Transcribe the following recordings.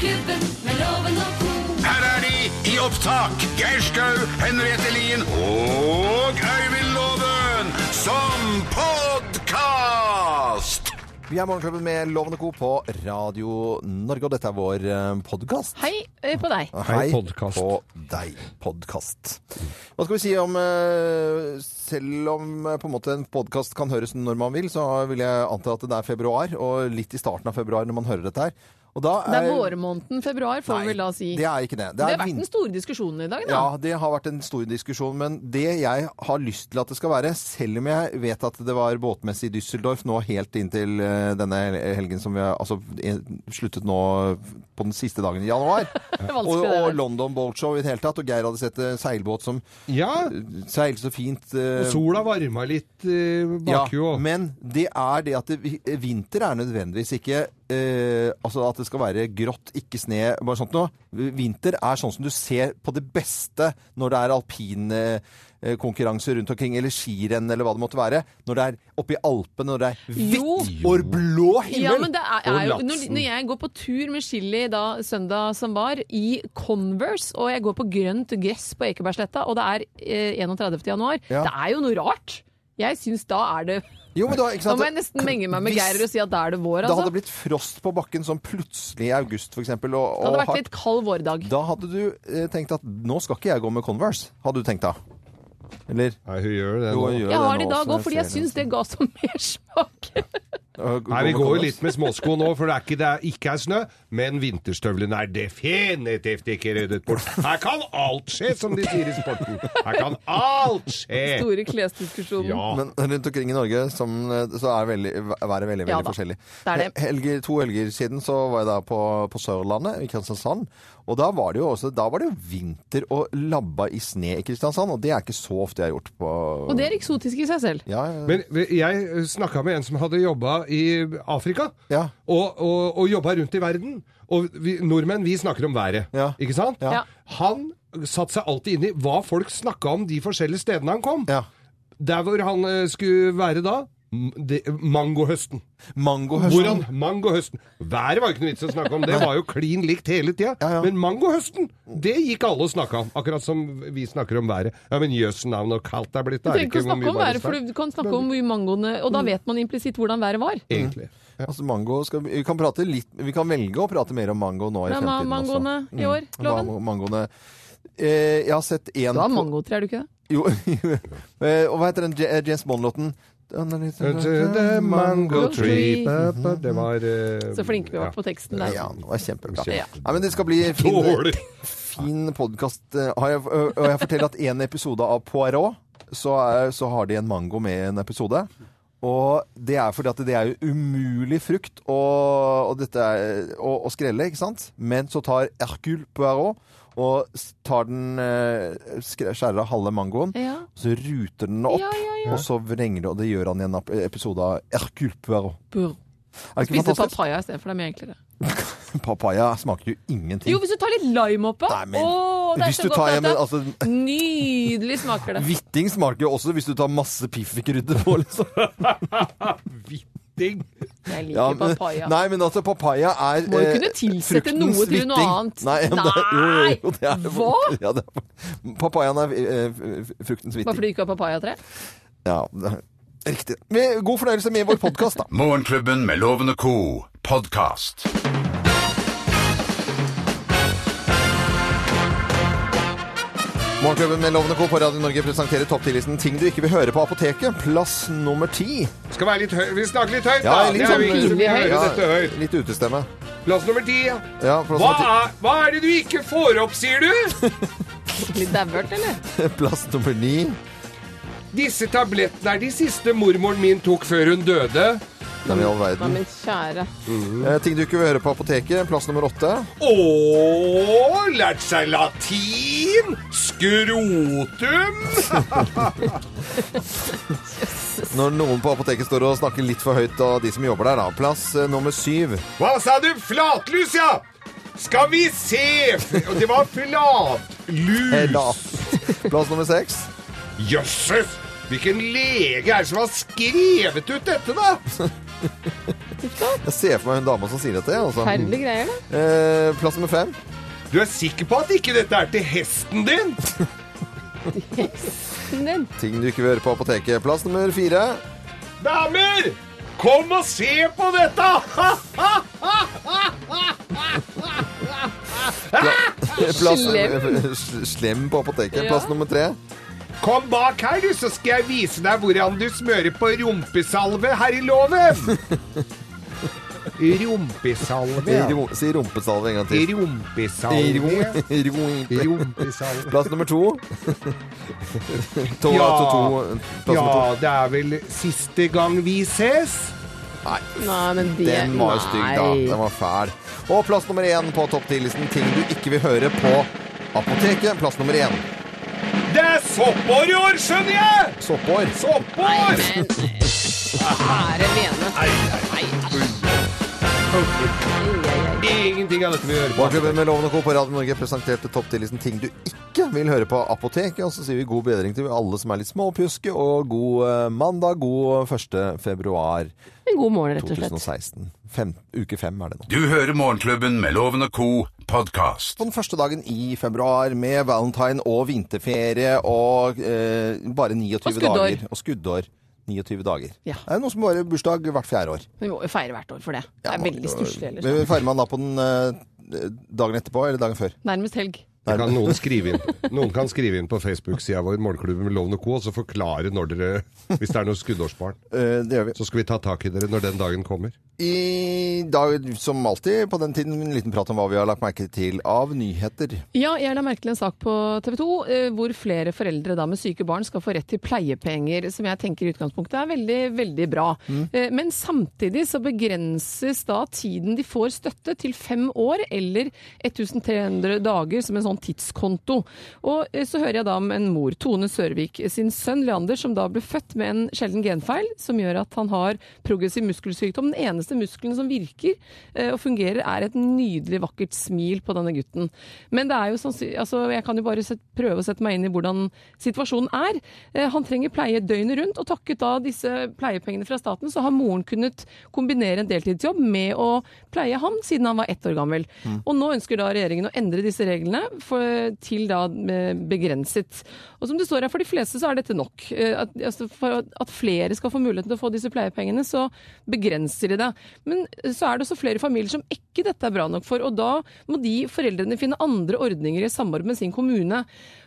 Morgenklubben med loven og ko. Her er de i opptak. Geir Skau, Henriette Lien og Øyvind Loven som podkast. Vi er Morgenklubben med Loven og Co. på Radio Norge, og dette er vår podkast. Hei eh, på deg. Hei podcast. på deg, podkast. Hva skal vi si om eh, Selv om eh, på en måte en podkast kan høres når man vil, så vil jeg anta at det er februar, og litt i starten av februar når man hører dette her. Og da Det er vårmåneden februar, får vi vel da si. Det er ikke det. Det har vært den store diskusjonen i dag, da. Ja, det har vært en stor diskusjon, men det jeg har lyst til at det skal være, selv om jeg vet at det var båtmesse i Düsseldorf nå helt inntil eh, denne helgen som vi har altså, sluttet nå på den siste dagen i januar, er og, og. London Boat Show i det hele tatt, og Geir hadde sett eh, seilbåt som Ja, eh, seilte så fint. Uh, og sola varma litt bak baki ja, men det er det at det, vinter er nødvendigvis ikke eh, Altså at det skal være grått, ikke sne, bare sånt noe. Vinter er sånn som du ser på det beste når det er alpinkonkurranser rundt omkring, eller skirenn, eller hva det måtte være. Når det er oppe i Alpene, når det er hvitt og blå himmel. Ja, men det er, er jo, når, når jeg går på tur med Chili da, søndag som var, i Converse, og jeg går på grønt gress på Ekebergsletta, og det er eh, 31. januar, Ja. det er jo noe rart. Jeg syns da er det Jo, men da, Da må jeg nesten menge meg med Geir og si at da er det vår, Altså. Da hadde det blitt frost på bakken sånn plutselig i august. Og, Det hadde og vært litt kald vårdag. Da hadde du eh, tenkt at nå skal ikke jeg gå med Converse, hadde du tenkt da? Eller? Nei, hun gjør det Jo, nå. jeg gjør Jeg har det i dag òg, fordi jeg syns det ga så mersmak. Nei, vi går jo litt med småsko nå, for det er ikke, det er, ikke er snø. Men vinterstøvlene er definitivt ikke ryddet bort. Her kan alt skje, som de sier i sporten. Her kan alt skje! Store klesdiskusjonen. Ja. Men rundt omkring i Norge som, eh, så er veldig, været veldig, veldig Ja forskjellig. det er det. Helger, to helger siden så var jeg da på, på Sørlandet, i Kristiansand. Og da var det jo også da var det jo vinter og labba i sne i Kristiansand. Og det er ikke så ofte jeg har gjort på Og det er eksotisk i seg selv. ja, ja, Men jeg snakka med en som hadde jobba i Afrika, Ja. og, og, og jobba rundt i verden. Og vi, nordmenn, vi snakker om været, Ja. ikke sant? Ja. Han satte seg alltid inn i hva folk snakka om de forskjellige stedene han kom. ja. Der hvor han eh, skulle være da, mangohøsten. Mangohøsten. Mangohøsten Været var jo ikke noe vits å snakke om, det var jo klin likt hele tida. Ja, ja. Men mangohøsten, det gikk alle og snakka om. Akkurat som vi snakker om været. Ja, men jøss navn og kaldt det er blitt. Du er trenger ikke å snakke om været, for du kan snakke om mangoene Og da vet man implisitt hvordan været var. Egentlig. Altså mango skal, vi, kan prate litt, vi kan velge å prate mer om mango nå i Ja, fremtiden mangoene også. i år, Mm. Loven? Mangoene. Eh, jeg har sett én Du har mangotre, er du ikke det? Jo, eh, og hva heter den Je- James Bond-låten? The mango tree Det var uh, Så flinke vi var på teksten der. Ja, det var kjempebra. Ja. Nei, men det skal bli fin, fin podkast. Og jeg forteller at en episode av Poirot, så, er, så har de en mango med i en episode. Og det er fordi at det er jo umulig frukt å, å skrelle, ikke sant? Men så tar Hercule Poirot og tar den, eh, skjærer av halve mangoen, Ja. så ruter den opp, Ja, ja, ja. og så vrenger det, og det gjør han i en episode av Hercule Poirot. Spiser Er Spiste papaya istedenfor, det er mye enklere. Papaya smaker jo ingenting. Jo, hvis du tar litt lime oppå! Nei, men Å, det er så godt tar at en, altså, Nydelig smaker det. Hvitting smaker jo også hvis du tar masse piffikrydder på, liksom. Vitting. Jeg liker Ja, men, papaya. nei, men altså, papaya er Må jo eh, kunne tilsette fruktens noe til noe annet. Nei, men det, jo, jo, jo, det er. Hva? Ja, det er, papayaen er eh, fruktens Bare fordi du ikke har papayatre? Ja, det er riktig. Men God fornøyelse med vår podkast, da. Morgenklubben med Loven og co. podkast. Morgenklubben med Lovende Co. på Radio Norge presenterer topp 10-listen ting du ikke vil høre på apoteket. Plass nummer ti. Skal være litt høy. Vi snakker litt høyt, Ja, litt det er sånn. Vi hører Ja, dette høyt. litt utestemme. Plass nummer ti. ja. Plass Hva nummer er, hva er det du ikke får opp, sier du? Litt dauert, eller? Plass nummer ni. Disse tablettene er de siste mormoren min tok før hun døde. Nei, men i all Nei, verden. men kjære. Eh, ting du ikke vil høre på apoteket. Plass nummer åtte. Å, lært seg latin! Skrotum! Når noen på apoteket står og snakker litt for høyt, av de som jobber der, da. Plass eh, nummer syv. Hva sa du? Flatlus, ja! Skal vi se Det var flatlus. Eh, la. Plass nummer seks. Jøsses! Hvilken lege er det som har skrevet ut dette, da? Jeg ser for meg hun dama som sier dette. jeg, Altså. Greier, da. Eh, plass nummer fem. Du er sikker på at ikke dette er til hesten din? Hesten din. Ting du ikke vil høre på apoteket. Plass nummer fire. Damer! Kom og se på dette! Plass, Slem. Slem på apoteket. Ja. Plass nummer tre. Kom bak her, du, så skal jeg vise deg hvordan du smører på rumpesalve her i loven. Rumpesalve, ja. Si rumpesalve en gang til. Rumpesalve. Rumpe. Rumpesalve. Plass nummer to. to, Ja. to, to. Plass Ja, nummer to. det er vel siste gang vi ses. Nei, Nei, men det den var jo stygg, da. Den var fæl. Og plass nummer én på topp 10-listen. Ting du ikke vil høre på apoteket. Plass nummer én. Soppår i år, skjønner jeg! Soppår. Soppår! Ære vene. Nei, nei. Ingenting av dette vi hører på. Morgenklubben med Loven og Co. på Radio Norge presenterte topp 10-listen ting du ikke vil høre på apoteket. Og så sier vi god bedring til alle som er litt småpjuske, og god eh, mandag, god 1. februar En god morgen, rett og slett. 2016. Fem, uke fem er det nå. Du hører Morgenklubben med Loven og Co. podkast. På den første dagen i februar med valentine og vinterferie og eh, bare 29 Og dager. Og skuddår. 29 dager. Ja. Det er noen som bare bursdag hvert fjerde år. Vi må jo feire hvert år for det. Det Ja, er veldig stusslig ellers. Feirer man da på den eh, dagen etterpå, eller dagen før? Nærmest helg. Det kan noen skrive inn. Noen kan skrive inn på Facebook-sida vår Morgenklubben med Loven og Co. og så forklare når dere Hvis det er noe skuddårsbarn. Eh, det gjør vi. Så skal vi ta tak i dere når den dagen kommer. I dag, som alltid på den tiden, en liten prat om hva vi har lagt merke til av nyheter. Ja, jeg la merke til en sak på TV 2 eh, hvor flere foreldre da med syke barn skal få rett til pleiepenger, som jeg tenker i utgangspunktet er veldig, veldig bra. Mm. Men samtidig så begrenses da tiden de får støtte til fem år eller 1300 dager som en sånn tidskonto. Og eh, så hører jeg da om en mor, Tone Sørvik, sin sønn Leander, som da ble født med en sjelden genfeil som gjør at han har progressiv muskelsykdom. Den eneste muskelen som virker eh, og fungerer, er et nydelig, vakkert smil på denne gutten. Men det er jo sånn, altså jeg kan jo bare set, prøve å sette meg inn i hvordan situasjonen er. Eh, Han trenger pleie døgnet rundt, og takket da disse pleiepengene fra staten, så har moren kunnet kombinere en deltidsjobb med å pleie ham siden han var ett år gammel. Og nå ønsker da regjeringen å endre disse reglene for, til da eh, begrenset. Og som det står her, for de fleste så er dette nok. Eh, At, altså for at- flere skal få muligheten til å få disse pleiepengene, så begrenser de det. Men så er det også flere familier som ikke dette er bra nok for, og da må de foreldrene finne andre ordninger i samarbeid med sin kommune.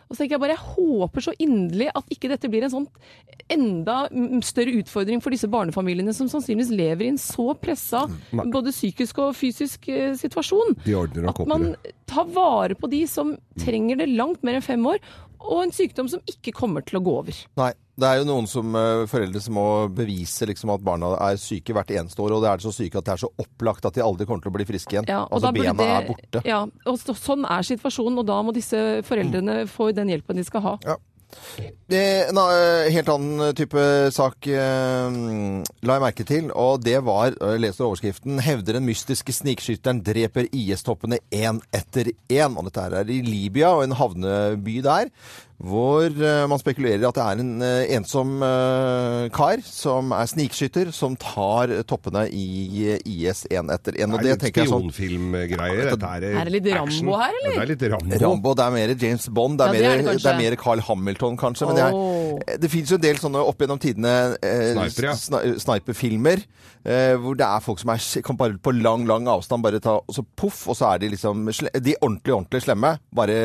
Og så tenker jeg bare, jeg håper så inderlig at ikke dette blir en sånn enda mm, større utfordring for disse barnefamiliene som sannsynligvis lever i en så pressa både psykisk og fysisk eh, situasjon. De ordner nok At man det. tar vare på de som trenger det langt mer enn fem år, og en sykdom som ikke kommer til å gå over. Nei. Det er jo noen som, eh, foreldre som må bevise liksom, at barna er syke hvert eneste år, og det er så syke at det er så opplagt at de aldri kommer til å bli friske igjen. Ja, og altså da bena det- er borte. Ja, og så, sånn er situasjonen, og da må disse foreldrene få den hjelpen de skal ha. Eh, En eh, helt annen type sak eh, la jeg merke til, og det var, jeg leser overskriften, 'Hevder den mystiske snikskytteren dreper IS-toppene én etter én'. Og dette er i Libya og en havneby der, hvor eh, man spekulerer i at det er en eh, ensom eh, kar som er snikskytter, som tar toppene i IS én etter én. Det det er litt spionfilmgreier. jeg sånn. Er, Er det litt action. Rambo her, eller? Ja, Det er litt Rambo. Rambo, det er mer James Bond, det er, Ja, det er det mer, det er mer Carl Hamilton, kanskje. Men det, er, det finnes jo en del sånne opp gjennom tidene eh, Sniper, ja. sni- sniperfilmer. Eh, hvor det er folk som er, kan bare på lang, lang avstand bare ta Og så poff, og så er de liksom De ordentlig, ordentlig slemme. Bare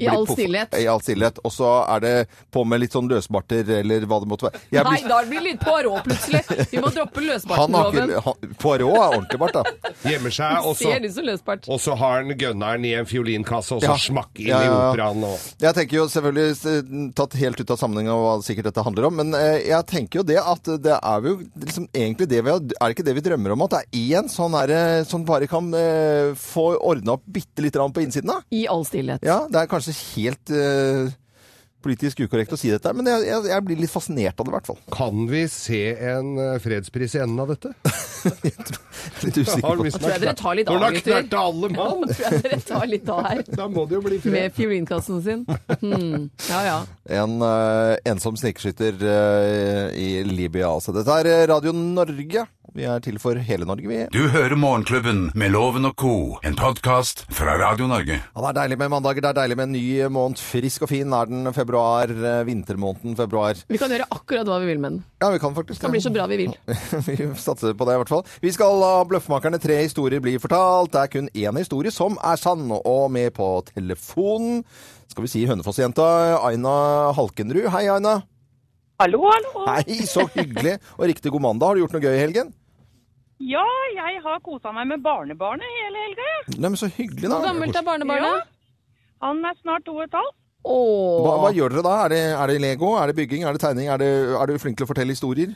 I all poff- stillhet. I all stillhet. Og så er det på med litt sånn løsbarter, eller hva det måtte være. Jeg Nei, da blir det litt Poirot plutselig. Vi må droppe løsbartloven. Poirot er ordentlig bart, da. Gjemmer seg, og så, og har han gunneren i en fiolinkasse, og så Ja. smakk inn Ja, i ja, i operaen. Og... Jeg tenker jo selvfølgelig eh, tatt helt ut av sammenhengen av hva sikkert dette handler om, men eh, jeg tenker jo det at det er jo liksom egentlig det vi har, er det ikke det vi drømmer om, at det er én sånn her som bare kan eh, få ordna opp bitte lite grann på innsiden da? I all stillhet. Ja, det er kanskje helt eh, politisk ukorrekt å si dette, men jeg, jeg, jeg blir litt fascinert av det i hvert fall. Kan vi se en eh, fredspris i enden av dette? Litt usikker Har på. visst tror jeg dere tar litt Når av, gutter. knert alle mann, Tror jeg dere tar litt av her. da må det jo bli fred. Med fiolinkassen sin. Hmm. Ja, ja. En uh, ensom snikskytter uh, i Libya, altså. Dette er Radio Norge. Vi er til for hele Norge, vi. Du hører Morgenklubben med Loven og co., en podkast fra Radio Norge. Ja, det er deilig med mandager, det er deilig med en ny måned. Frisk og fin er den februar, eh, vintermåneden februar. Vi kan gjøre akkurat hva vi vil med den. Ja, vi kan faktisk Det kan bli så bra vi vil. Vi satser på det i hvert fall. Vi skal la Bløffmakerne tre historier bli fortalt. Det er kun én historie som er sann, og med på telefonen skal vi si Hønefoss-jenta Aina Halkenrud. Hei, Aina. Hallo, hallo. Hei, så hyggelig. Og riktig god mandag. Har du gjort noe gøy i helgen? Ja, jeg har kosa meg med barnebarnet hele helga. jeg. Nei, men så hyggelig, Hvor da. gammelt er barnebarnet? Han er snart to og et halvt. Åh. Hva, hva gjør dere da? Er det, er det Lego? Er det bygging? Er det tegning? Er, det, er du flink til å fortelle historier?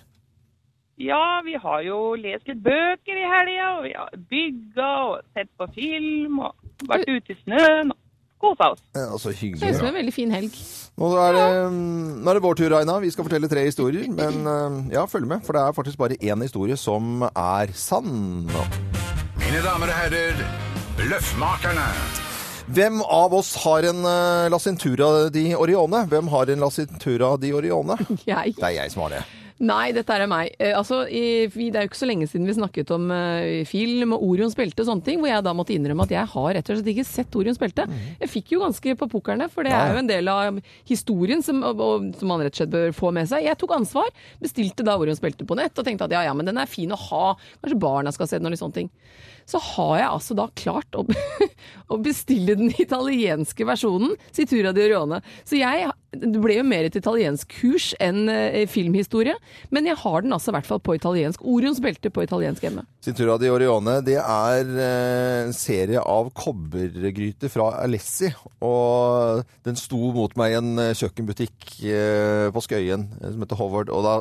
Ja, vi har jo lest litt bøker i helga, og vi har bygga og sett på film og vært ute i snøen og kosa oss. Ja, så Det høres ut som en veldig fin helg. Nå er, det, mm, nå er det vår tur, Aina. Vi skal fortelle tre historier. Men eh, ja, følg med, for det er faktisk bare én historie som er sann. Mine damer og herrer, Bløffmakerne. Hvem av oss har en uh, La Cintura di Orione? Hvem har en La Cintura di Orione? Jeg. Det er jeg som har det. Nei, dette er meg. Eh, altså, i, det er jo ikke så lenge siden vi snakket om eh, film og Orions belte og sånne ting, hvor jeg da måtte innrømme at jeg har rett og slett ikke sett Orions belte. Jeg fikk jo ganske på pokerne, for det er jo en del av historien som, og, og, som man rett og slett bør få med seg. Jeg tok ansvar, bestilte da Orions belte på nett og tenkte at ja, ja, men den er fin å ha. Kanskje barna skal se den og litt sånne ting. Så har jeg altså da klart å, å bestille den italienske versjonen, Citura di Orione. Så jeg det ble jo mer et italiensk kurs enn eh, filmhistorie, men jeg har den altså i hvert fall på italiensk. Orions belte på italiensk hjemme. Cintura di Orione det er eh, en serie av kobbergryter fra Alessi. Og den sto mot meg i en eh, kjøkkenbutikk på Skøyen som heter Howard. Og da,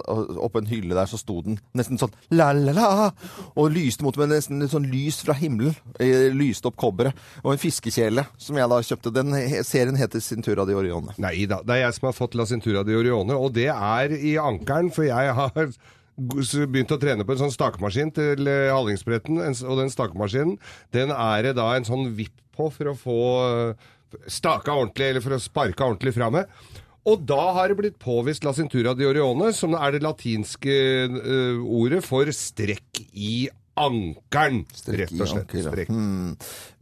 oppå en hylle der så sto den nesten sånn la-la-la, og lyste mot meg nesten litt sånn lys fra himmelen. Eh, lyste opp kobberet. Og en fiskekjele som jeg da kjøpte. Den serien heter Cintura di Orione. Nei da, det er jeg som har fått La Cintura di Orione, og det er i ankeren, for jeg har begynt å trene på en sånn stakemaskin til eh, Hallingsbretten, og den stakemaskinen, den er det da en sånn vipp på for å få eh, staka ordentlig, eller for å sparke ordentlig fra med. Og da har det blitt påvist La Cintura di Orione, som er det latinske ordet for strekk i ankeren, rett og slett. Anker, ja. Strekk. Hmm.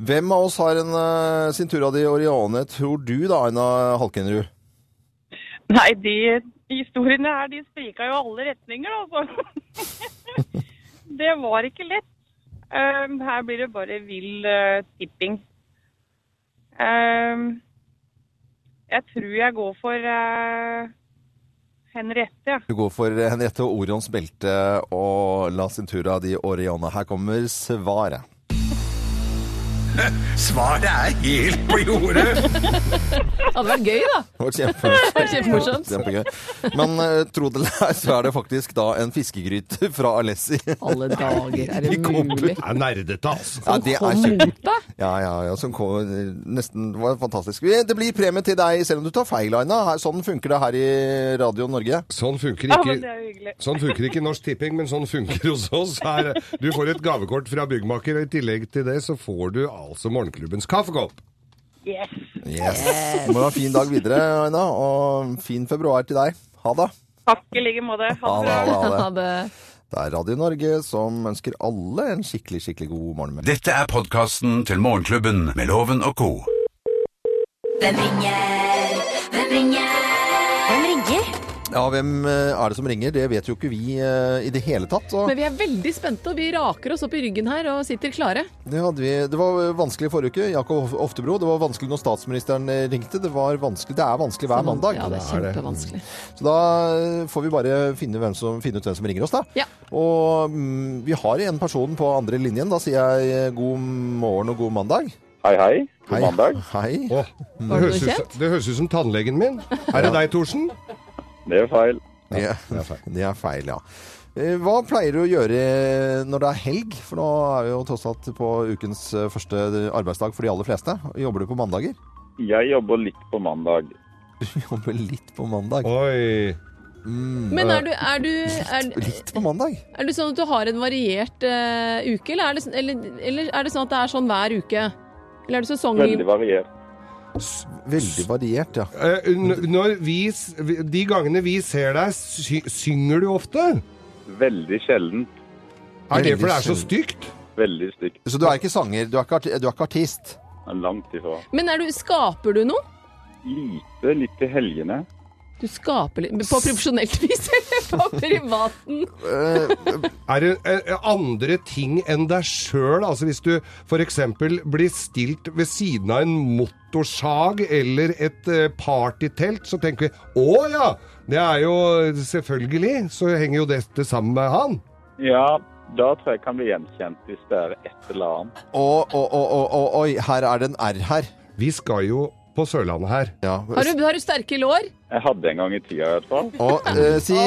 Hvem av oss har en uh, av di Oriane, tror du da, Aina Halkenrud? Nei, de historiene her, de sprika jo alle retninger, altså. det var ikke lett. Um, her blir det bare vill uh, tipping. Um, jeg tror jeg går for uh, Henriette. Du går for Henriette og Orions belte og La Cintura di Orione. Her kommer svaret. Svaret er helt på jordet! Det hadde vært gøy, da! Det var kjempe, kjempemorsomt. Kjempegøy. Men uh, tro det eller ei, så er det faktisk da en fiskegryte fra Alessi. Alle dager, er det mulig? Det er nerdete, altså. Ja, det er kjempe... deg! Ja, ja, ja, som kom, eh, nesten det var fantastisk. Det blir premie til deg selv om du tar feil, Aina. Her- Sånn funker det her i Radio Norge. Sånn funker Ja, ikke men det er jo hyggelig. Sånn funker ikke Norsk Tipping, men sånn funker hos oss. Her, du får et gavekort fra byggmaker, og i tillegg til det så får du altså morgenklubbens kaffekopp. Yes. Yes. Det må ha en fin dag videre, Aina, og fin februar til deg. Ha det. Takk i like måte. Ha Ha det det, ha det. Ha det. Det er Radio Norge som ønsker alle en skikkelig, skikkelig god morgen. Dette er podkasten til Morgenklubben med Loven og co. Hvem ringer? Ja, hvem eh, er det som ringer? Det vet jo ikke vi eh, i det hele tatt. Og Men vi er veldig spente, og vi raker oss opp i ryggen her og sitter klare. det, hadde vi, det var vanskelig forrige uke. Jakob Oftebro. Det var vanskelig når statsministeren eh, ringte. Det, var vanskelig. det er vanskelig hver mandag. Ja, det er er kjempevanskelig. Så da får vi bare finne, hvem som, finne ut hvem som ringer oss, da. Ja. Og mm, vi har en person på andre linjen. Da sier jeg god morgen og god mandag. Hei, hei. God Hei. mandag. Hei. Åh, det, høres ut, det høres ut som tannlegen min. Er det deg, Thorsen? Det er feil. Det, det er feil. det er feil, ja. Eh, Hva pleier du å gjøre når det er helg? For nå er vi jo tross alt på ukens eh, første arbeidsdag for de aller fleste. Jobber du på mandager? Jeg jobber litt på mandag. Du jobber litt på mandag. Oi. Men er du, er, du, er, Litt på mandag? er det sånn at du har en variert uh, uke, eller er, det, eller, eller er det sånn at det er sånn hver uke? Eller er det sesong... Veldig variert. Veldig variert, ja. Eh, når vi, de gangene vi ser deg, sy synger du ofte? Veldig sjelden. Er det fordi det er så stygt? Veldig stygt. Så du er ikke sanger, du er ikke, arti du er ikke artist? Langt ifra. Men er du, skaper du noe? Lite, litt i helgene. Du skaper litt På profesjonelt vis eller på privaten? Er det eh, andre ting enn deg sjøl? Altså hvis du f.eks. blir stilt ved siden av en motorsag eller et eh, partytelt, så tenker vi å ja! Det er jo selvfølgelig, så henger jo dette sammen med han. Ja, da tror jeg kan bli gjenkjent hvis det er et eller annet. Å, å, å, å, oi, her er det en R her. Vi skal jo på Sørlandet her. Ja. Har du, har du sterke lår? Jeg hadde en gang i tida i hvert fall. Og eh, si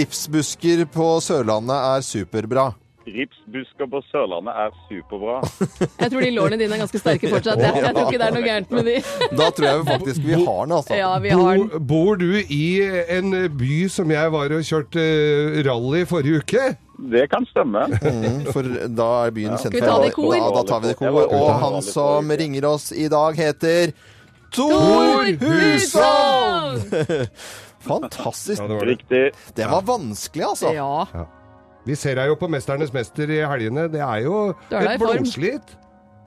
ripsbusker på Sørlandet er superbra. Ripsbusker på Sørlandet er superbra. Jeg tror de lårene dine er ganske sterke fortsatt. Jeg, jeg tror ikke det er noe gærent med de. Da tror jeg faktisk vi har den, altså. Ja, vi har den. Bor, bor du i en by som jeg var og kjørte eh, rally forrige uke? Det kan stemme. Mm, for da er byen kjent for Skal vi ta det i kor? Ja, da tar vi det i kor. Og han som ringer oss i dag, heter Tor Hushovd! Fantastisk. Ja, det var det. Riktig. Det var vanskelig, altså. Ja. Vi ser deg jo på 'Mesternes mester' i helgene. Det er jo det er et blodslit.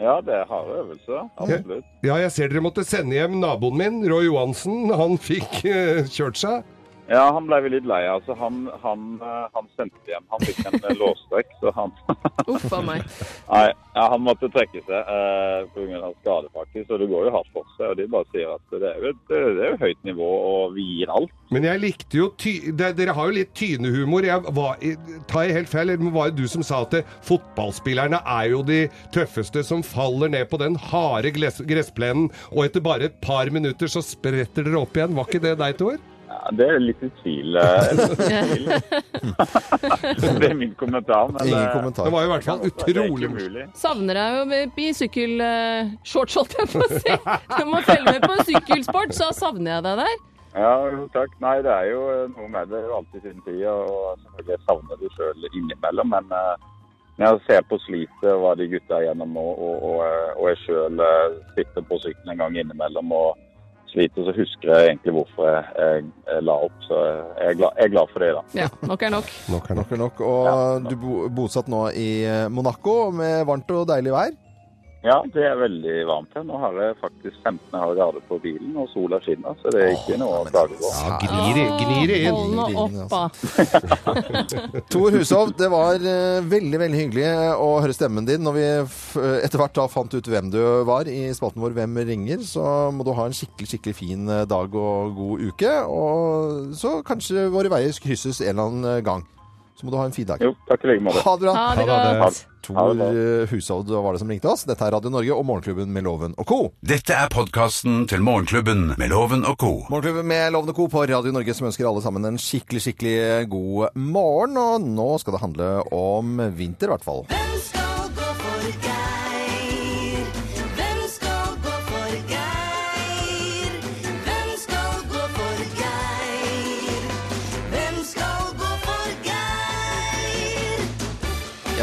Ja, det er harde øvelser. Absolutt. Ja, jeg ser dere måtte sende hjem naboen min, Roy Johansen. Han fikk uh, kjørt seg. Ja, han ble vi litt lei av. Altså, han, han, eh, han sendte hjem. Han fikk en eh, lårstrekk, så han Uff a meg. Nei, ja, han måtte trekke seg eh, pga. skade, faktisk. Og det går jo hardt for seg. Og de bare sier at det er jo et, det er jo et høyt nivå, og vi gir alt. Men jeg likte jo ty det, Dere har jo litt tynehumor. Jeg var, tar jeg helt feil, eller var det du som sa at det, fotballspillerne er jo de tøffeste som faller ned på den harde gress gressplenen, og etter bare et par minutter så spretter dere opp igjen? Var ikke det deg, Tor? Ja, det er litt i tvil. eh, det er min kommentar. Men Ingen eh, kommentar. Det var jo i hvert fall utrolig morsomt. Savner deg jo i sykkelshorts, holdt jeg på å si. Du må følge med på sykkelsport, så savner jeg deg der. Ja, jo, takk. Nei, det er jo eh, noe med det. Alltid sin tid. Og selvfølgelig savner du sjøl innimellom. Men eh, når jeg ser på slitet og hva de gutta er gjennom nå, og, og, eh, og jeg sjøl sitter på sykkelen en gang innimellom og sliter, så husker jeg egentlig hvorfor jeg, jeg, jeg la opp. Så jeg er glad, jeg er glad for det, da. Ja, nok er nok. Nok er nok. Nok er nok. Og du bo bosatt nå i eh, Monaco med varmt og deilig vær. Ja, det er veldig varmt her. Nå har jeg faktisk 15 grader på bilen, og sola skinner, så det er ikke noe å klage på. Ja, gnir, det inn. Hold nå opp, da. Tor Hushov, det var eh, veldig veldig hyggelig å høre stemmen din. Når vi etter hvert da fant ut hvem du var i spalten vår Hvem ringer, så må du ha en skikkelig skikkelig fin eh, dag og god uke. Og så kanskje våre veier krysses en eller annen gang. Så må du ha en fin dag. Jo, takk i like måte. Ha det bra. Ha det Ha det. godt. Tor eh, Hushovd var det som ringte oss. Dette er Radio Norge og Morgenklubben med Loven og co. Dette er podkasten til Morgenklubben med Loven og co. Morgenklubben med Loven og Co. på Radio Norge som ønsker alle sammen en skikkelig, skikkelig god morgen. Og nå skal det handle om vinter, i hvert fall. Hvem skal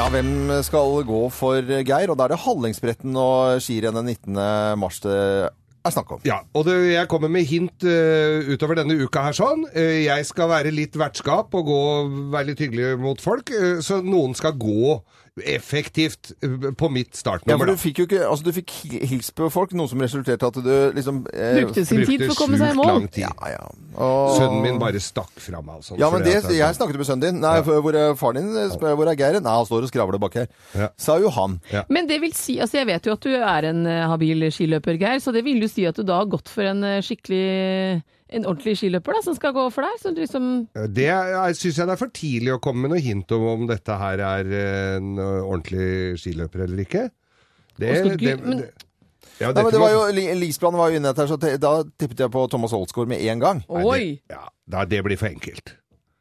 Ja, hvem skal gå for Geir? Og da er det Hallingsbretten og skirennet 19. mars det er snakk om. Ja, og det, jeg kommer med hint uh, utover denne uka her sånn. Uh, jeg skal være litt vertskap og gå, være litt hyggelig mot folk, uh, så noen skal gå effektivt eh, på mitt startnummer. Ja, for du fikk jo ikke Altså, du fikk hilst hils på folk, noe som resulterte at du liksom eh, Brukte sin tid for å komme seg i mål. Ja, ja. Og, Sønnen min bare stakk fra meg. Altså, Ja, men det, jeg snakket med sønnen din. Nei, ja. hvor er faren din? Spør, hvor er Geir? Nei, han står og skravler bak her. Ja. Sa jo han. Men det vil si, altså jeg vet jo at du er en eh, habil skiløper, Geir, så det vil jo si at du da har gått for en eh, skikkelig en ordentlig skiløper da, som skal gå for deg? Som du liksom Det syns jeg det er for tidlig å komme med noe hint om om dette her er en ordentlig skiløper eller ikke. Det, det, men- det ja, Nei, men det var jo, Li- Lisbrand var jo inne etter, så te, da tippet jeg på Thomas Holsgaard med en gang. Nei, Det, ja, det blir for enkelt.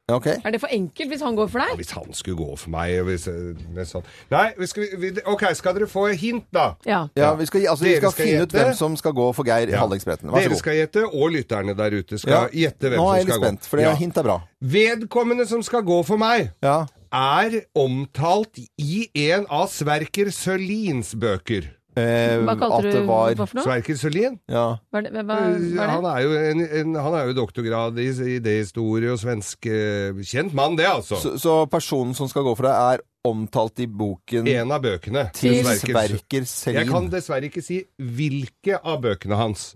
Ja, Ok. Er det for enkelt hvis han går for Ja, deg? hvis han skulle gå for meg hvis, med sånn. Nei, vi skal, vi, OK, skal dere få hint, da? Ja. Ja, vi skal, altså, vi skal, skal finne ut hvem som skal gå for Geir Ja. Hallingsbretten. Vær så Dere skal gjette, og lytterne der ute skal Ja. gjette hvem Nå er jeg som litt skal spent, for Ja. hint er bra. Vedkommende som skal gå for meg, Ja. er omtalt i en av Sverker Sørlins bøker. Eh, Hva kalte du det var hva for noe? Sverker Sørlin? ja. Hva? Hva, hva, hva Han er jo, en, en, han er jo doktorgrad i idéhistorie og svensk eh, Kjent mann, det, altså. så, så personen som skal gå for deg, er omtalt i boken En av bøkene. til Sverker- Sverker Selin. Jeg kan dessverre ikke si hvilke av bøkene hans.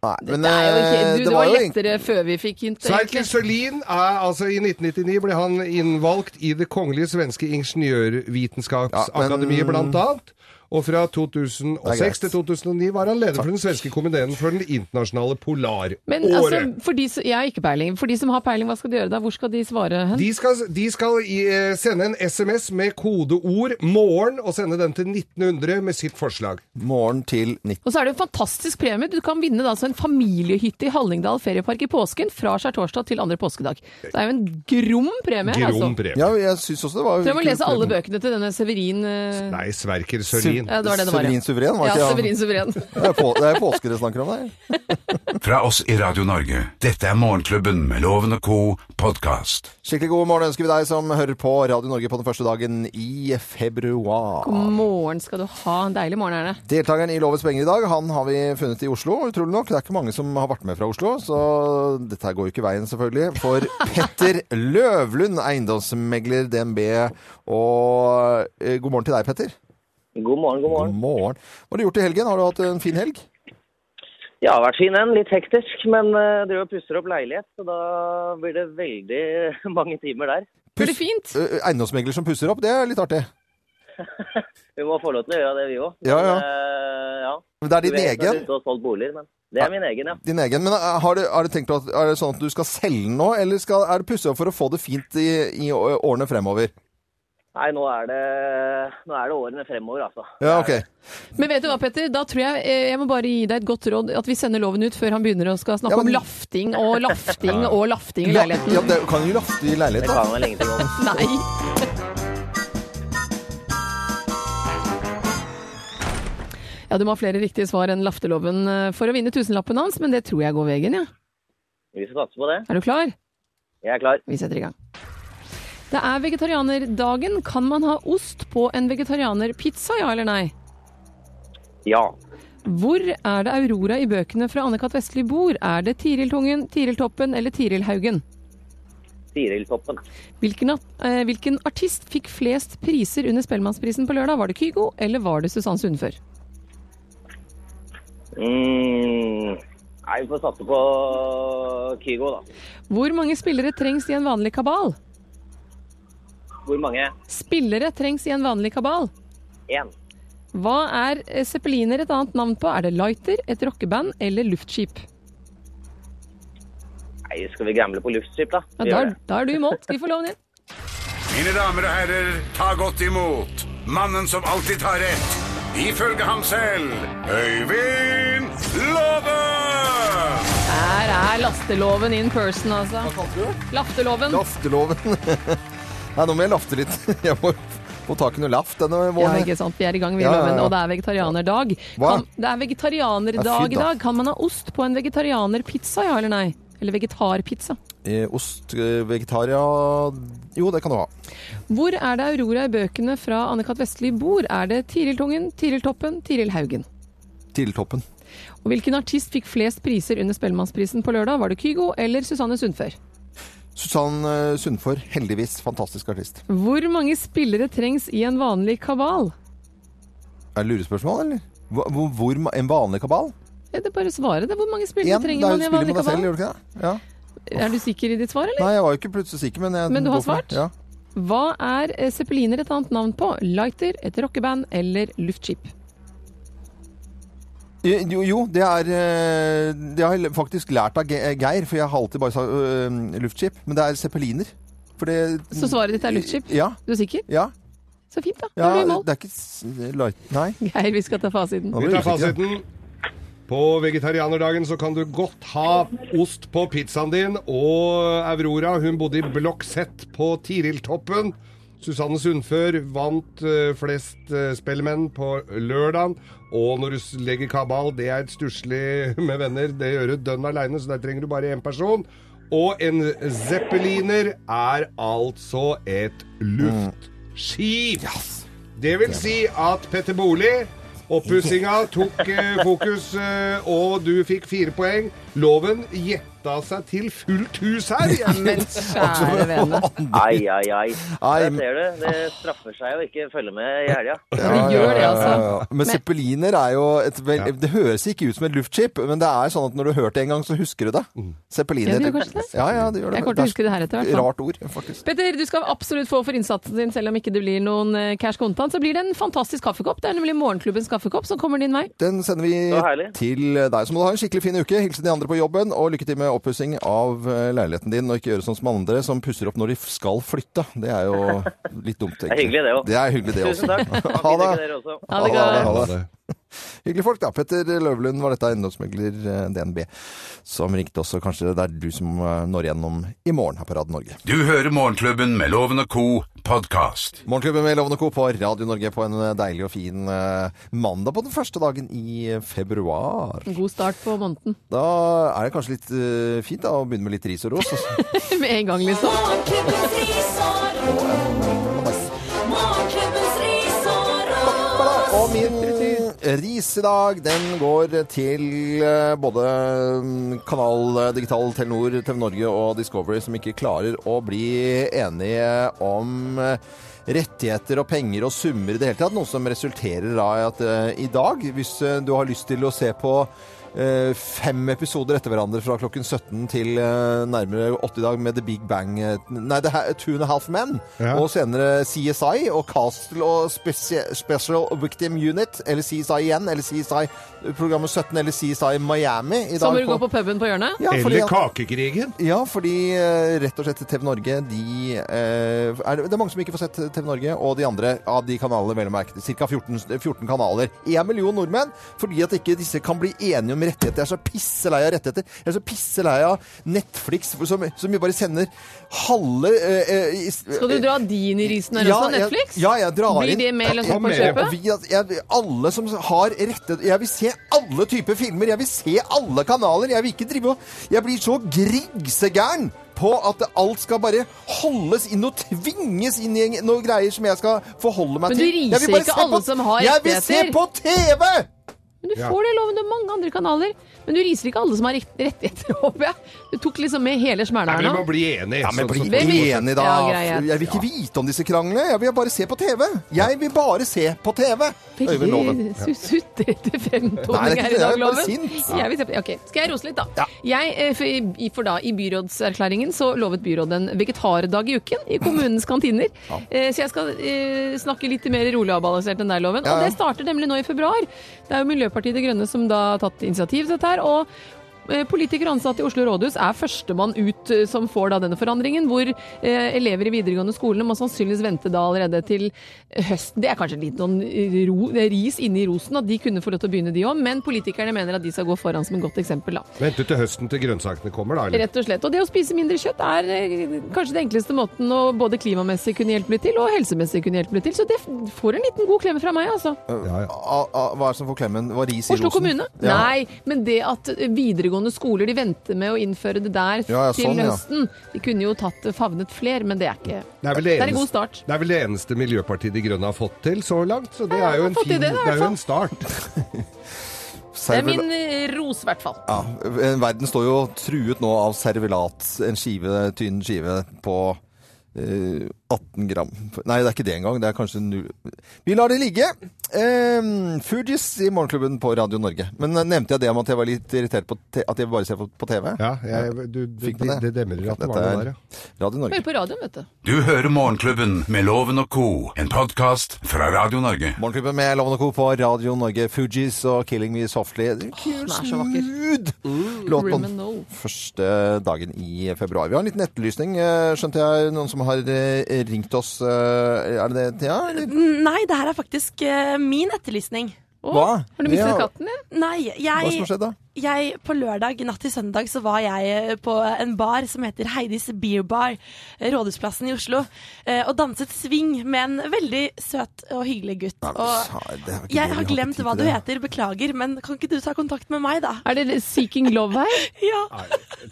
Nei, men det er jo ikke, eh, du, det, var jo egentlig- lettere før vi fikk hint. Sverker Sølin, Sørlin er altså I 1999 ble han innvalgt i Det kongelige svenske ingeniørvitenskapsakademiet, Ja, men- blant annet. Og fra er 2006 til 2009 var han leder for den svenske komiteen for den internasjonale polaråret. Men altså, for de, som- jeg har ikke peiling. For de som har peiling, hva skal de gjøre da? Hvor skal de svare hen? De skal, de skal i, eh, sende en SMS med kodeord 'morgen' og sende den til 1900 med sitt forslag. Morgen til 19. Og så er det en fantastisk premie. Du kan vinne da, altså en familiehytte i Hallingdal feriepark i påsken fra skjærtorsdag til andre påskedag. Det er jo en grom premie. Grom altså. premie. Ja, jeg syns også det var Så jeg må lese alle bøkene til denne Severin eh, Nei, Sverker Sørlin. Ja, det var det det var. Severin Suveren, var Ja, ikke Severin Suveren. Det er, på, det er påske det snakker om der. Fra oss i Radio Norge. Dette er Morgenklubben med Loven og co. podkast. Skikkelig god morgen ønsker vi deg som hører på Radio Norge på den første dagen i februar. God morgen skal du ha. En deilig morgen er det. Deltakeren i Lovens penger i dag, han har vi funnet i Oslo, utrolig nok. Det er ikke mange som har vært med fra Oslo, så dette her går jo ikke veien, selvfølgelig. For Petter Løvlund, eiendomsmegler DNB. Og eh, god morgen til deg, Petter. God morgen, god morgen. God morgen. Hva har du gjort i helgen? Har du hatt en fin helg? Ja, har vært fin en. Litt hektisk, men uh, driver og pusser opp leilighet, så da blir det veldig mange timer der. Blir det fint? Uh, Eiendomsmegler som pusser opp, det er litt artig. Vi må få lov til å gjøre det, vi òg. Ja, ja. ja. Men det er din egen? boliger, men det er min egen, ja. Din egen. Men har du, har du tenkt at, er det sånn at du skal selge den nå, eller skal, er det opp for å få det fint i, i årene fremover? Nei, nå er det, nå er det årene fremover, altså. Ja, ok. Men vet du hva, Petter? Da tror jeg eh, jeg må bare gi deg et godt råd. At vi sender loven ut før han begynner å skal snakke Ja, men- om lafting og lafting og lafting i leiligheten. ja, det kan jo lafte i leilighet, Det kan vel ingenting om. Nei. Ja, du må ha flere riktige svar enn lafteloven eh, for å vinne tusenlappen hans, men det tror jeg går veien, ja. Vi skal satse på det. Er du klar? Jeg er klar. Vi setter i gang. Det er vegetarianerdagen. Kan man ha ost på en vegetarianerpizza, ja eller nei? Ja. Hvor er det Aurora i bøkene fra Anne-Kat. Vestli bor? Er det Tiril Tungen, Tiril Toppen eller Tiril Haugen? Tiril Toppen. Hvilken, eh, hvilken artist fikk flest priser under Spellemannsprisen på lørdag? Var det Kygo, eller var det Susann Sundfør? Mm. Nei, vi får satse på Kygo, da. Hvor mange spillere trengs i en vanlig kabal? Hvor mange? Spillere trengs i en vanlig kabal. Én. Hva er eh, zeppeliner et annet navn på? Er det lighter, et rockeband eller luftskip? Nei, skal vi gamble på luftskip, da? Ja, da, da er du i mål. Skal vi få loven inn? Mine damer og herrer, ta godt imot mannen som alltid tar rett, ifølge ham selv, Øyvind Love! Her er lasteloven in person, altså. Hva kalte du det? Lafteloven. Lafteloven. Nei, nå må jeg lafte litt. Jeg må få tak i noe laft denne Ja, ikke sant. Vi er i gang, vi, Ja, ja, ja. Og det er vegetarianerdag. Kan, det er vegetarianerdag i dag. Kan man ha ost på en vegetarianerpizza, ja eller nei? Eller vegetarpizza. Eh, ost, eh, vegetaria Jo, det kan du ha. Hvor er det Aurora i bøkene fra Anne-Kat. Vestli bor? Er det Tiril Tungen, Tiril Toppen, Tiril Haugen? Tidligtoppen. Og hvilken artist fikk flest priser under Spellemannsprisen på lørdag? Var det Kygo eller Susanne Sundfør? Susann Sundfor, heldigvis. Fantastisk artist. Hvor mange spillere trengs i en vanlig kabal? Er det lurespørsmål, eller? Hvor, hvor, En vanlig kabal? Ja, det er bare svaret. det. Hvor mange spillere en, trenger man i en vanlig kabal? selv, gjør du ikke det? Ja. Er du sikker i ditt svar, eller? Nei, jeg var jo ikke plutselig sikker, men jeg Men du har svart? Ja. Hva er eh, zeppeliner et annet navn på? Lighter, et rockeband eller luftskip? Jo, jo, det er eh, Det har jeg faktisk lært av Geir, for jeg har alltid bare sagt øh, luftskip. Men det er zeppeliner. For det Så svaret ditt er luftskip? Ja. Du er sikker? ja, Så fint, da. ja blir mål. det er ikke light Nei. Geir, vi skal ta fasiten. Vi tar fasiten. På vegetarianerdagen så kan du godt ha ost på pizzaen din. Og Aurora hun bodde i blokk Z på Tiriltoppen. Susanne Sundfør vant eh, flest uh, spellemenn på lørdagen. Og når du legger kabal, det er et stusslig med venner. Det gjør du dønn aleine, så der trenger du bare én person. Og en zeppeliner er altså et luftskip. Det vil si at Petter Bolig Oppussinga tok eh, fokus, eh, og du fikk fire poeng. Loven gjetta seg til fullt hus her! Men kjære vene. Ai, ai, ai. Jeg ser det. Det straffer seg å ikke følge med i helga. Ja, det gjør det, altså. Ja, ja. Men zeppeliner er jo et vel, Det høres ikke ut som et luftskip, men det er sånn at når du har hørt det en gang, så husker du det. Zeppeliner. Ja, det. Ja, ja, det gjør det. Jeg kommer til å huske det her etter, hvert. Rart ord, faktisk. Petter, du skal absolutt få for innsatsen din, selv om ikke det blir noen eh, cash kontant. Så blir det en fantastisk kaffekopp. Det er nemlig Morgenklubbens kaffekopp som kommer din vei. Den sender vi til deg. Så må du ha en skikkelig fin uke. Hilsen de andre på jobben, og lykke til med oppussing av eh, leiligheten din. Og ikke gjøre sånn som andre som pusser opp når de skal flytte. Det er jo litt dumt, Det er hyggelig, det òg. Er hyggelig, det også. Tusen takk. Ha det. Ha det Ha det, godt. ha det. Hyggelige folk, da. Petter Løvlund var dette, eiendomsmegler eh, DNB, som ringte oss. og Kanskje det er du som eh, når igjennom i morgen her på Radio Norge. Du hører Morgenklubben med Loven og Co. podkast. Morgenklubben med Lovende Co. på Radio Norge på en eh, deilig og fin mandag på den første dagen i februar. God start på måneden. Da er det kanskje litt fint da, å begynne med litt ris og ros. Med en gang, liksom. Morgenklubbens ris og ros. Morgenklubbens ris og ros. Og min ris i dag, den går til eh, både mm, Kanal eh, Digital, Telenor, TV Norge og Discovery, som ikke klarer å bli enige om eh, rettigheter og penger og summer i det hele tatt. Noe som resulterer i at i dag, hvis du har lyst til å se på fem episoder etter hverandre fra klokken 17 til eh, nærmere 80 dag med The Big Bang eh, Nei, det er Two and a Half Men. Ja. Og senere CSI og Castle og Speci Special Victim Unit. Eller CSI igjen. Eller CSI programmet 17 eller CSI Miami. I må du gå på puben på hjørnet. ja, fordi, Eller Kakekrigen. ja, fordi eh, rett og slett TV Norge de eh, er, Det er mange som ikke får sett TV Norge, og de andre av de kanalene, vel å merke. Ca. 14, 14 kanaler. Én million nordmenn. Fordi at ikke disse kan bli enige om rettigheter. Jeg er så pisselei av rettigheter. Jeg er så pisselei av Netflix, som, som bare sender halve eh, eh, Skal du dra din i risen her også, jeg- Netflix? Ja, jeg drar Blir inn det med liksom på kjøpet? vi, jeg, alle som har rettet Jeg vil se alle typer filmer. Jeg vil se alle kanaler. Jeg vil ikke drive og Jeg blir så grigsegæren på at alt skal bare holdes inn og tvinges inn i noen greier som jeg skal forholde meg Men du til. Jeg vil riser ikke alle som har Jeg vil se på TV! Men du får det loven, det er mange andre kanaler. Men du riser ikke alle som har rett- rettigheter, håper jeg. Du tok liksom med hele smæla her nå. vi må bli enige. Ja, men sånn bli sånn, sånn. enige, enig, da. Ja, jeg vil ikke vite om disse kranglene. Jeg vil bare se på TV. Jeg vil bare se på TV. Veldig su- sutrete fremtoning er her i det, dag, er Loven. Jeg vil se på, ok, Skal jeg rose litt, da? Ja. Jeg, eh, for, i, for da, I byrådserklæringen så lovet byrådet en vegetardag i uken i kommunens kantiner. Eh, Så jeg skal eh, snakke litt mer rolig avbalansert enn deg, Loven. Ja, Og det starter nemlig nå i februar. Det er jo Miljøpartiet De Grønne som da har tatt initiativ til dette her. og Politikere og ansatte i Oslo rådhus er førstemann ut eh, som får da denne forandringen, hvor eh, elever i videregående skolene må sannsynligvis vente da allerede til høsten. Det er kanskje litt noen ro, ris inni rosen, at de kunne få lov til å begynne de òg, men politikerne mener at de skal gå foran som et godt eksempel. da. Vente til høsten til grønnsakene kommer, da. Eller? Rett og slett. Og det å spise mindre kjøtt er eh, kanskje den enkleste måten å både klimamessig kunne hjelpe litt til, og helsemessig kunne hjelpe litt til. Så det får en liten god klem fra meg, altså. Ja, ja. Hva er det som får klemmen? Var ris i Oslo rosen? kommune? Ja. Nei, men det at videregående skoler de venter med å innføre det der Ja, ja, til sånn, høsten. De kunne jo tatt favnet fler, men det er ikke Det er vel det Det er en god start. Det er vel det eneste Miljøpartiet De Grønne har fått til så langt, så det er jo en fin det, Det er jo en start. Det er min eh, ros, i hvert fall. Ja, verden står jo truet nå av servilat, en skive, tynn skive på eh, 18 gram. Nei, det er ikke det engang. Det er kanskje null Vi lar det ligge. Eh, Fujis i Morgenklubben på Radio Norge. Men eh, nevnte jeg det om at jeg var litt irritert på te at jeg bare ser på, på TV? Ja, jeg, du, det, Fikk med det, det. demrer at det var noe er der, ja. Radio Norge. Hører på radioen, vet du. Du hører Morgenklubben med Loven og Co., en podkast fra Radio Norge. Morgenklubben med Loven og Co. på Radio Norge. Fujis og 'Killing Me Softly'. Kul, vakker. smooth låt på den første dagen i februar. Vi har en liten etterlysning, eh, skjønte jeg. Noen som har eh, ringt oss. eh, Er det det? Ja. Nei, det her er faktisk eh, min etterlysning. Å, Hva? Har du mistet Ja. katten din? Nei, Hva som har skjedd da? Jeg På lørdag natt til søndag så var jeg eh, på en bar som heter Heidis Beer Bar, eh, Rådhusplassen i Oslo, eh, og danset swing med en veldig søt og hyggelig gutt. Nei, Og det jeg har glemt hva du heter, beklager, men kan ikke du ta kontakt med meg, da? Er det Seeking Love her? Ja.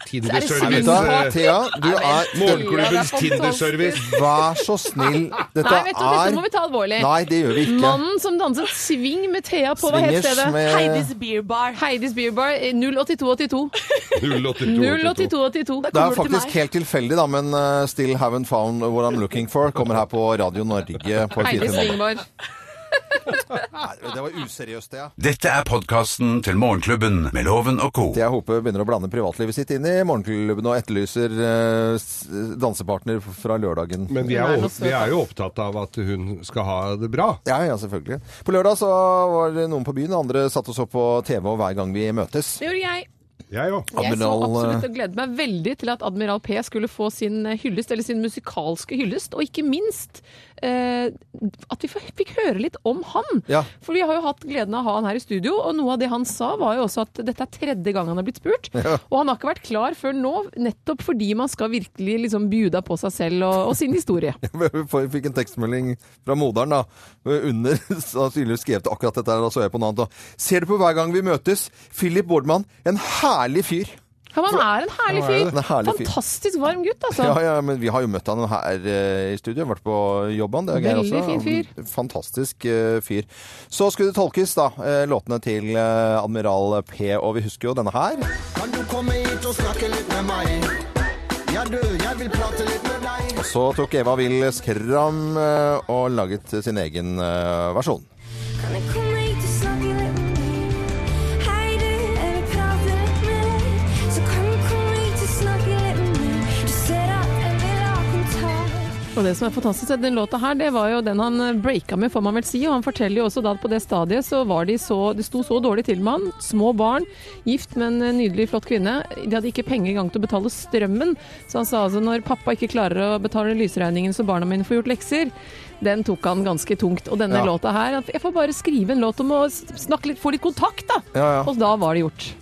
Tinder-service. Thea, du er Morgenklubbens Tinder-service. Vær så snill. Dette Nei, vet du, dette må vi er ta alvorlig. Nei, det gjør vi ikke. Mannen som danset swing med Thea på hva het stedet? med Heidis Beer Bar. Heidis Beer Bar eh, 08282. 08282. Det er faktisk helt tilfeldig, da, men uh, Still Haven't Found What I'm Looking For kommer her på Radio Norge på Heidis 4 swingbar. Nei, det var useriøst, det. Ja. Dette er podkasten til Morgenklubben med Loven og co. Jeg håper begynner å blande privatlivet sitt inn i morgenklubben og etterlyser eh, dansepartner fra lørdagen. Men vi er, jo, vi er jo opptatt av at hun skal ha det bra. Ja, ja, selvfølgelig. På lørdag så var det noen på byen, andre satt og så på TV og hver gang vi møtes. Det gjorde jeg. Jeg òg. Jeg så absolutt eh, og gledet meg veldig til at Admiral P skulle få sin eh, hyllest, eller sin musikalske hyllest, og ikke minst eh, at vi fikk høre litt om han. Ja. For vi har jo hatt gleden av å ha han her i studio, og noe av det han sa var jo også at dette er tredje gang han har blitt spurt. Og han har ikke vært klar før nå, nettopp fordi man skal virkelig liksom bjuda på seg selv og, og sin historie. Vi fikk en tekstmelding fra moderen da, under sannsynligvis skrevet akkurat dette, og da så jeg på noe annet. Ser du på hver gang vi møtes, Philip Bordmann, en herlig fyr. Ja, men han er en herlig fyr. En herlig fyr. Fantastisk varm gutt, altså. Ja, ja, men vi har jo møtt han her eh, i studio, vært på jobben. det er Veldig også. fin fyr. Fantastisk eh, fyr. Så skulle det tolkes da, eh, låtene til eh, Admiral P, og vi husker jo denne her. Kan du komme hit og snakke litt med meg? Ja du, jeg vil prate litt med deg. Og så tok Eva Will Skram eh, og laget sin egen eh, versjon. Kan jeg komme Og det som er fantastisk den låta her, det var jo den han eh, breaka med, får man vel si. Og han forteller jo også da at på det stadiet så var de så Det sto så dårlig til med han. Små barn, gift med en nydelig, flott kvinne. De hadde ikke penger engang til å betale strømmen. Så han sa altså når pappa ikke klarer å betale lysregningen så barna mine får gjort lekser, den tok han ganske tungt. Og denne Ja. låta her Jeg får bare skrive en låt om å snakke litt, få litt kontakt, da. Ja, ja. Og da var det gjort.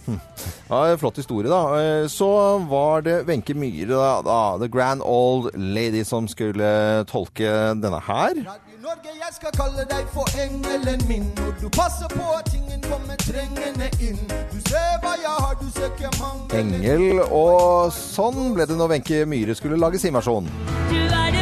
Ja, Flott historie, da. Eh, Så var det Wenche Myhre, da, da, The Grand Old Lady, som skulle tolke denne her. Norge, jeg skal kalle deg for engelen min. Når du passer på at ingen kommer trengende inn. Du ser hva jeg har, du ser ikke mange Engel, og sånn ble det når Wenche Myhre skulle lage sin versjon. Du er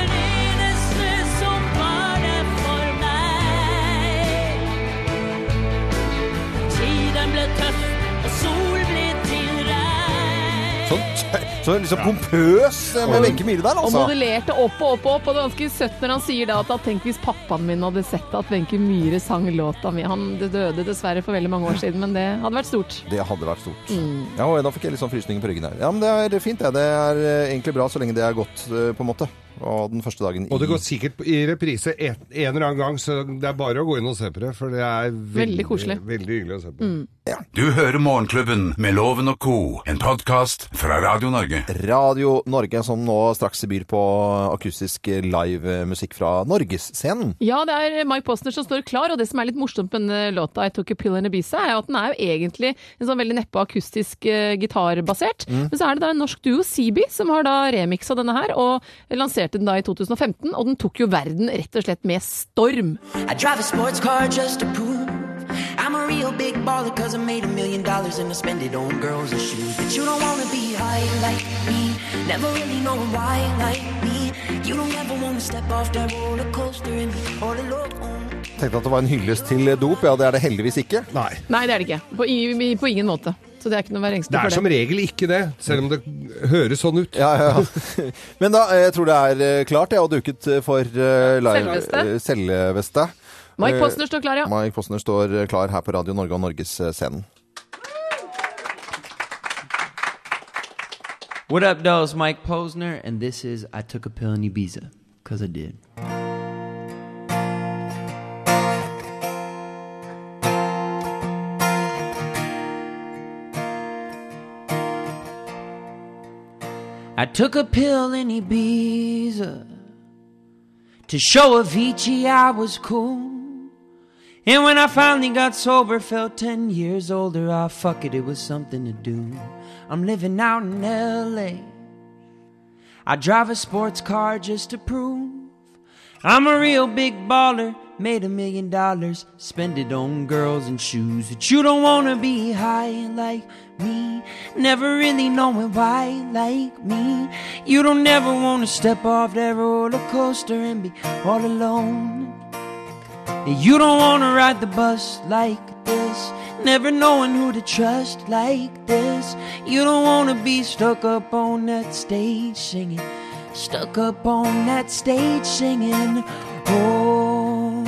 så liksom pompøs eh, med Wenche Myhre der, altså. Og modellerte opp og opp og opp. Og det er ganske søtt når han sier da at, at tenk hvis pappaen min hadde sett at Wenche Myhre sang låta mi. Han døde dessverre for veldig mange år siden, men det hadde vært stort. Det hadde vært stort. Mm. Ja, og da fikk jeg litt sånn frysninger på ryggen her. Ja, men det er fint, det. Det er eh, egentlig bra så lenge det er godt, eh, på en måte. Og den første dagen Og det går sikkert i reprise en, en eller annen gang, så det er bare å gå inn og se på det. For det er veldig, koselig. veldig hyggelig å se på. Du hører Morgenklubben med Loven og co., en podkast fra Radio Norge. Radio Norge, som nå straks byr på akustisk livemusikk fra Norgesscenen. Ja, det er Mike Posner som står klar, og det som er litt morsomt med denne låta I Took a Pill in Ibiza, er at den er jo egentlig en sånn veldig neppe akustisk eh, gitarbasert. Men så er det da en norsk duo, Seabee, som har da remiksa denne her, og lanserte den da i 2015, og den tok jo verden rett og slett med storm. I drive a sports car just to prove I'm a real big baller cause I made a million dollars and I spend it on girls and shoes. But you don't wanna be high like me, never really know why like me. You don't ever wanna step off that roller coaster and be all alone. Tenkte at det var en hyllest til dop. Ja, det er det heldigvis ikke. Nei. Nei, det er det ikke. På, i, på ingen måte. Så det er ikke noe å være Det er for som det. regel ikke det, selv om det høres sånn ut. Ja, ja. ja. Men da, eh, jeg tror det er eh, klart, jeg, og duket for uh, live Selveste. eh, selveste. Mike Eh, Posner står klar, ja. Mike Posner står eh, klar her på Radio Norge og Norgesscenen. What up? It's Mike Posner, and this is I Took a Pill in Ibiza. Because I did. I took a pill in Ibiza to show Avicii I was cool. And when I finally got sober, felt 10 years older. Ah, fuck it, it was something to do. I'm living out in LA. I drive a sports car just to prove I'm a real big baller made a million dollars, spend it on girls and shoes. That you don't wanna be high like me, never really knowing why like me. You don't never wanna step off that roller coaster and be all alone. You don't wanna ride the bus like this, never knowing who to trust like this. You don't wanna be stuck up on that stage singing, stuck up on that stage singing. Oh,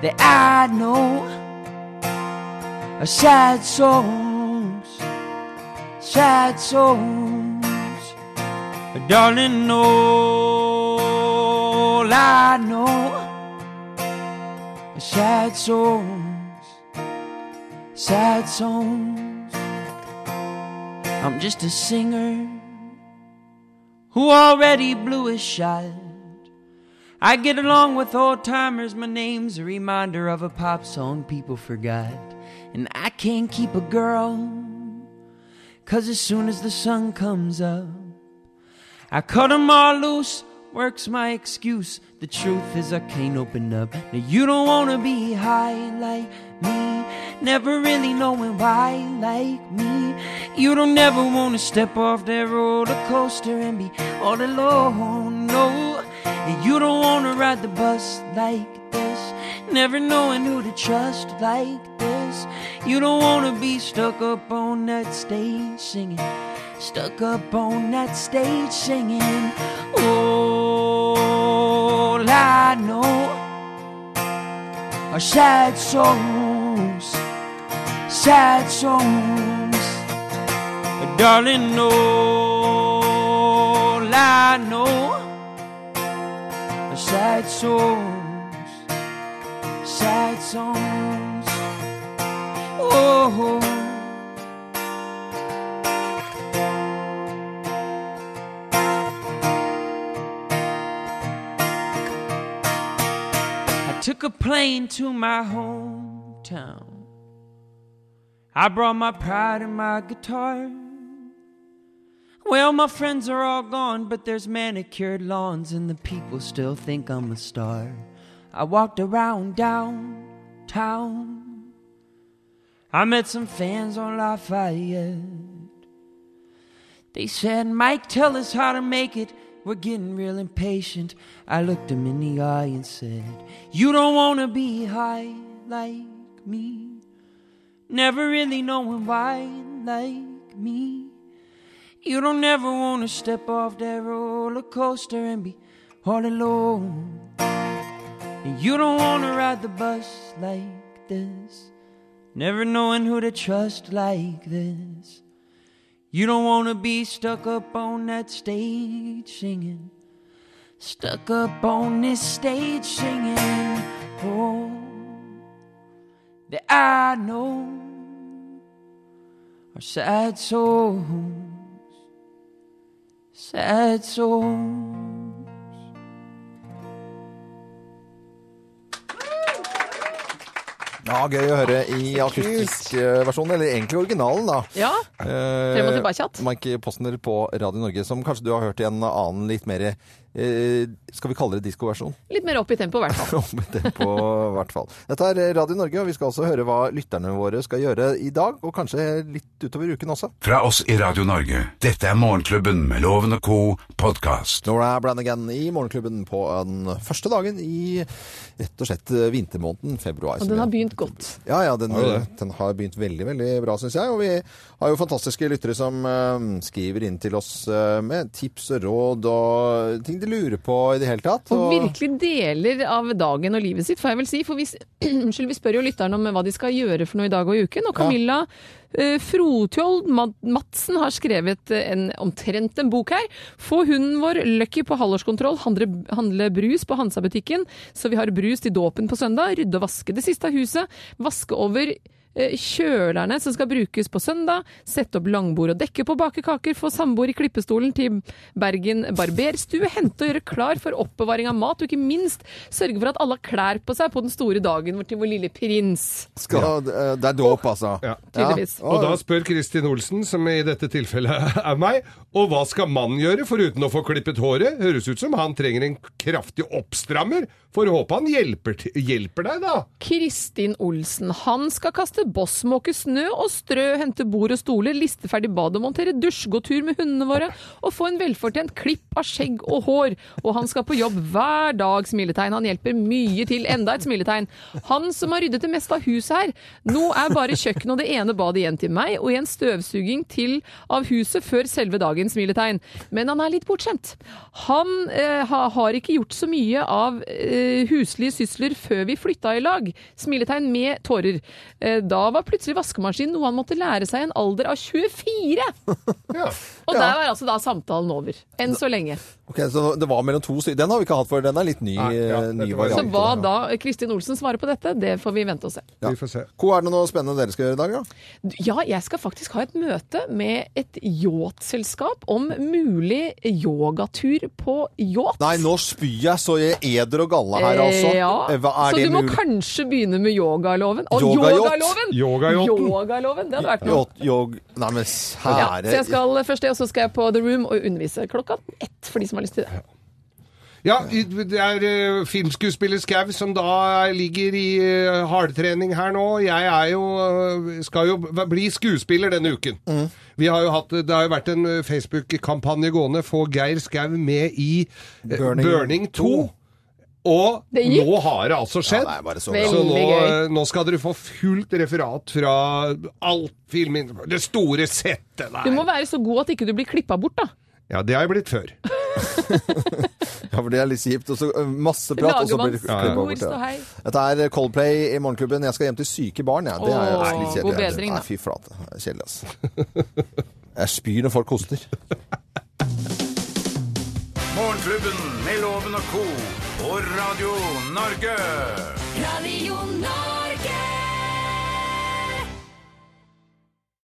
that I know are sad songs, sad songs. But darling, all I know sad songs, sad songs. I'm just a singer who already blew his shot. I get along with old timers, my name's a reminder of a pop song people forgot. And I can't keep a girl, cause as soon as the sun comes up, I cut 'em all loose, work's my excuse. The truth is, I can't open up. Now, you don't wanna be high like me, never really knowing why like me. You don't ever wanna step off that roller coaster and be all alone, no. And you don't wanna ride the bus like this, never knowing who to trust like this. You don't wanna be stuck up on that stage singing, stuck up on that stage singing. All I know are sad songs, sad songs. But darling, all I know are sad songs, sad songs. A plane to my hometown. I brought my pride and my guitar. Well, my friends are all gone, but there's manicured lawns, and the people still think I'm a star. I walked around downtown. I met some fans on Lafayette. They said, Mike, tell us how to make it. We're getting real impatient. I looked him in the eye and said, You don't want to be high like me. Never really knowing why like me. You don't ever want to step off that roller coaster and be all alone. And you don't want to ride the bus like this. Never knowing who to trust like this. You don't want to be stuck up on that stage singing. Stuck up on this stage singing. Oh, that I know are sad songs. Sad songs. Ja, Gøy å høre i akustisk eh, versjon, eller egentlig originalen, da. Ja. Eh, Frem og tilbake-tjatt. Mike Postner på Radio Norge, som kanskje du har hørt i en annen litt mer eh, Skal vi kalle det diskoversjon? Litt mer opp i tempo, i hvert fall. Om tempo, i hvert fall. Dette er Radio Norge, og vi skal også høre hva lytterne våre skal gjøre i dag, og kanskje litt utover uken også. Fra oss i Radio Norge. Dette er Morgenklubben med Loven og co. podkast. Nora Brannigan i Morgenklubben på den første dagen i rett og slett vintermåneden februar. Og den har begynt godt. Ja, ja, den, Har den har begynt veldig, veldig bra, syns jeg. Og vi har jo fantastiske lyttere som eh, skriver inn til oss eh, med tips og råd og ting de lurer på i det hele tatt. Og virkelig deler av dagen og livet sitt, får jeg vel si. For vi, unnskyld, vi spør jo lytterne om hva de skal gjøre for noe i dag og i uken. Og Camilla eh, Frotjold Madsen har skrevet eh, en, omtrent en bok her. Få hunden vår Lucky på halvårskontroll, handle, handle brus på Hansa-butikken, så vi har brus til dåpen på søndag. Rydde og vaske det siste av huset. Vaske over kjølerne som skal brukes på søndag, sette opp langbord og dekke på bakekaker, få samboer i klippestolen til Bergen barberstue, hente og gjøre klar for oppbevaring av mat, og ikke minst sørge for at alle har klær på seg på den store dagen hvor til vår lille prins. Skal, eh, Det er dåp, altså. Ja. Tydeligvis. Og da spør Kristin Olsen, som i dette tilfellet er meg, og hva skal mannen gjøre foruten å få klippet håret? Høres ut som han trenger en kraftig oppstrammer. Får håpe han hjelper, hjelper deg, da. Kristin Olsen. Han skal kaste boss, måke snø og strø, hente bord og stoler, liste ferdig bad og montere dusj, gå tur med hundene våre og få en velfortjent klipp av skjegg og hår. Og han skal på jobb hver dag, smiletegn. Han hjelper mye til. Enda et smiletegn. Han som har ryddet det meste av huset her. Nå er bare kjøkkenet og det ene badet igjen til meg, og en støvsuging til av huset før selve dagen, smiletegn. Men han er litt bortskjemt. Han eh, ha, har ikke gjort så mye av eh, huslige sysler før vi flytta i lag. Smiletegn med tårer. Eh, da var plutselig vaskemaskin noe han måtte lære seg i en alder av 24! Og der var altså da samtalen over. Enn så lenge. Ok, Så det var mellom to stykker. Den har vi ikke hatt før. Den er litt ny, Nei, ja, eh, ny variant. Så hva da Kristin Olsen svarer på dette, det får vi vente og se. Ja. Vi får se. Ko, er det noe spennende dere skal gjøre i dag, da? Ja, jeg skal faktisk ha et møte med et yachtselskap om mulig yogatur på yacht. Nei, nå spyr jeg så jeg eder og galle her, altså. Eh, Ja, Eh, Hva er så det du må mulig? kanskje begynne med yogaloven. Å, Yogayacht? yogaloven! Yogayachten. Yogaloven, det hadde vært noe. Yog... Nei, men Ja, så jeg skal først det, og så skal jeg på The Room og undervise klokka ett for de som har lyst til det. Ja, det er eh, filmskuespiller Skau som da ligger i eh, hardtrening her nå. Jeg er jo, eh, skal jo bli skuespiller denne uken. Mm. Vi har jo hatt, det har jo vært en Facebook-kampanje gående. Få Geir Skau med i Burning Burning 2. Og nå har det altså skjedd. Ja, det så så nå, nå skal dere få fullt referat fra alt filmen. Det store settet der. Du må være så god at ikke du blir klippa bort, da. Ja, det har jeg blitt før. Ja, for det er litt kjipt. Og så eh, masse prat, og så blir det klippet bort. Ja. Dette er Coldplay i Morgenklubben. Jeg skal hjem til syke barn, jeg. Det er jo Åh, litt kjedelig. god bedring, da. Nei, fy flate. Er Kjedelig, altså. Jeg spyr når folk hoster. Morgenklubben med Loven og co. på Radio Norge. Radio Norge.